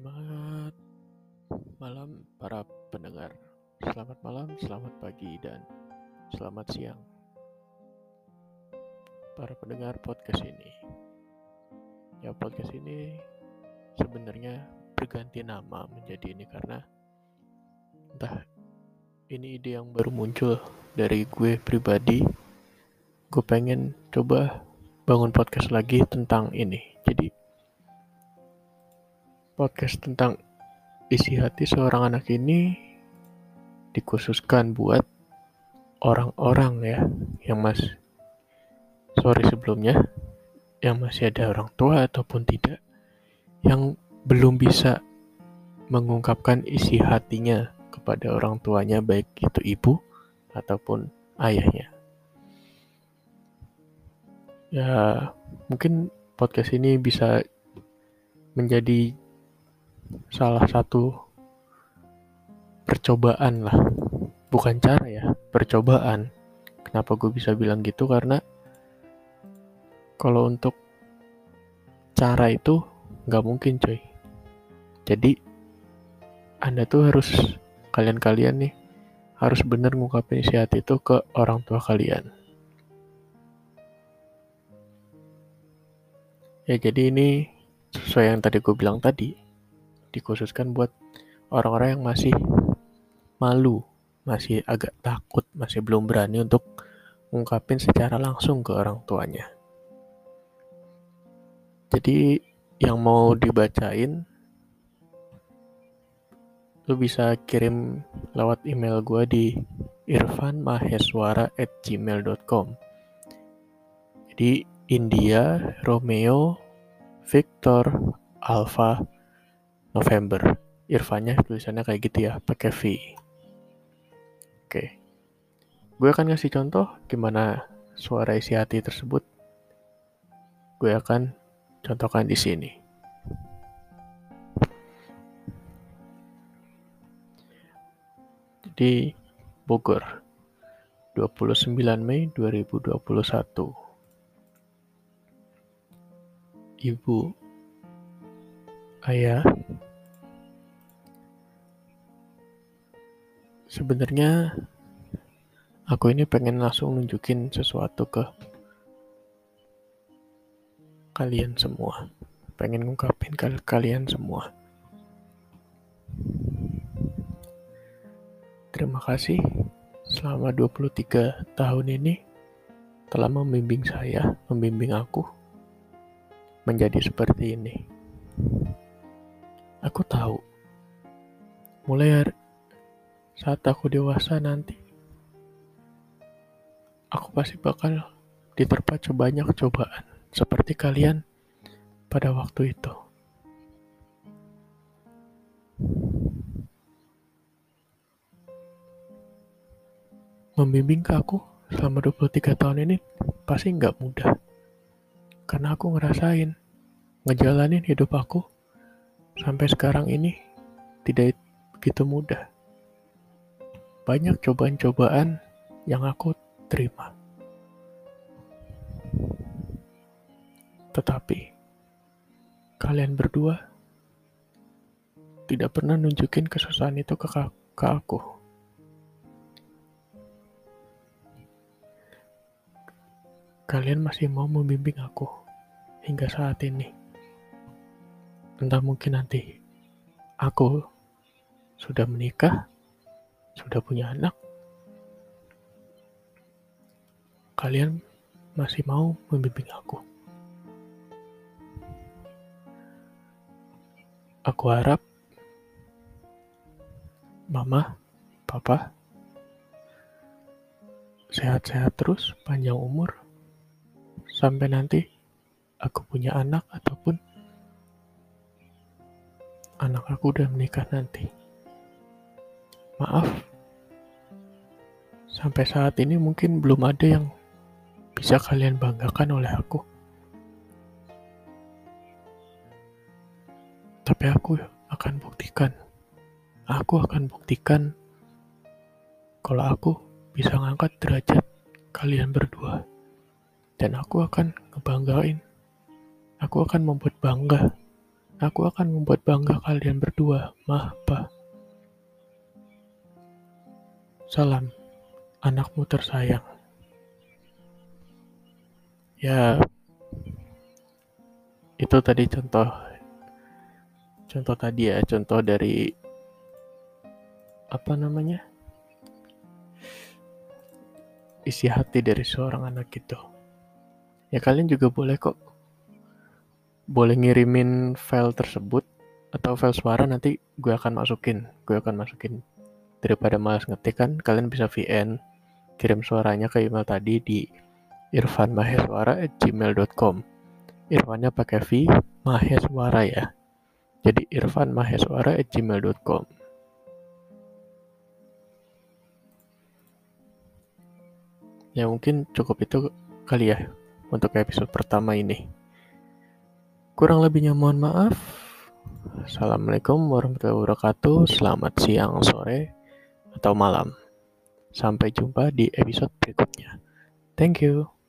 Selamat malam para pendengar. Selamat malam, selamat pagi, dan selamat siang. Para pendengar podcast ini. Ya, podcast ini sebenarnya berganti nama menjadi ini karena entah ini ide yang baru muncul dari gue pribadi. Gue pengen coba bangun podcast lagi tentang ini. Jadi podcast tentang isi hati seorang anak ini dikhususkan buat orang-orang ya yang mas sorry sebelumnya yang masih ada orang tua ataupun tidak yang belum bisa mengungkapkan isi hatinya kepada orang tuanya baik itu ibu ataupun ayahnya. Ya mungkin podcast ini bisa menjadi salah satu percobaan lah. Bukan cara ya percobaan. Kenapa gue bisa bilang gitu? Karena kalau untuk cara itu nggak mungkin coy. Jadi anda tuh harus kalian-kalian nih harus bener ngungkapin isi hati itu ke orang tua kalian. Ya jadi ini sesuai yang tadi gue bilang tadi dikhususkan buat orang-orang yang masih malu, masih agak takut, masih belum berani untuk ngungkapin secara langsung ke orang tuanya. Jadi yang mau dibacain lu bisa kirim lewat email gue di irfanmaheswara@gmail.com. Jadi India, Romeo, Victor, Alpha, November. Irfannya tulisannya kayak gitu ya, pakai V. Oke. Gue akan ngasih contoh gimana suara isi hati tersebut. Gue akan contohkan di sini. Jadi Bogor 29 Mei 2021 Ibu Ayah sebenarnya aku ini pengen langsung nunjukin sesuatu ke kalian semua. Pengen ngungkapin ke kalian semua. Terima kasih. Selama 23 tahun ini telah membimbing saya membimbing aku menjadi seperti ini aku tahu mulai saat aku dewasa nanti, aku pasti bakal diterpa banyak cobaan seperti kalian pada waktu itu. Membimbing ke aku selama 23 tahun ini pasti nggak mudah. Karena aku ngerasain, ngejalanin hidup aku sampai sekarang ini tidak begitu mudah banyak cobaan-cobaan yang aku terima. Tetapi kalian berdua tidak pernah nunjukin kesusahan itu ke, ke aku. Kalian masih mau membimbing aku hingga saat ini. Entah mungkin nanti aku sudah menikah sudah punya anak, kalian masih mau membimbing aku. Aku harap mama, papa, sehat-sehat terus, panjang umur, sampai nanti aku punya anak ataupun anak aku udah menikah nanti. Maaf, Sampai saat ini mungkin belum ada yang bisa kalian banggakan oleh aku. Tapi aku akan buktikan. Aku akan buktikan kalau aku bisa ngangkat derajat kalian berdua. Dan aku akan ngebanggain. Aku akan membuat bangga. Aku akan membuat bangga kalian berdua, mah, pa. Salam, anakmu tersayang. Ya, itu tadi contoh contoh tadi ya, contoh dari apa namanya? isi hati dari seorang anak itu. Ya kalian juga boleh kok boleh ngirimin file tersebut atau file suara nanti gue akan masukin. Gue akan masukin. Daripada malas ngetik kan kalian bisa VN kirim suaranya ke email tadi di irfanmaheswara@gmail.com Irfannya pakai V Maheswara ya. Jadi irfanmaheswara@gmail.com ya mungkin cukup itu kali ya untuk episode pertama ini kurang lebihnya mohon maaf Assalamualaikum warahmatullahi wabarakatuh. Selamat siang, sore, atau malam. Sampai jumpa di episode berikutnya. Thank you.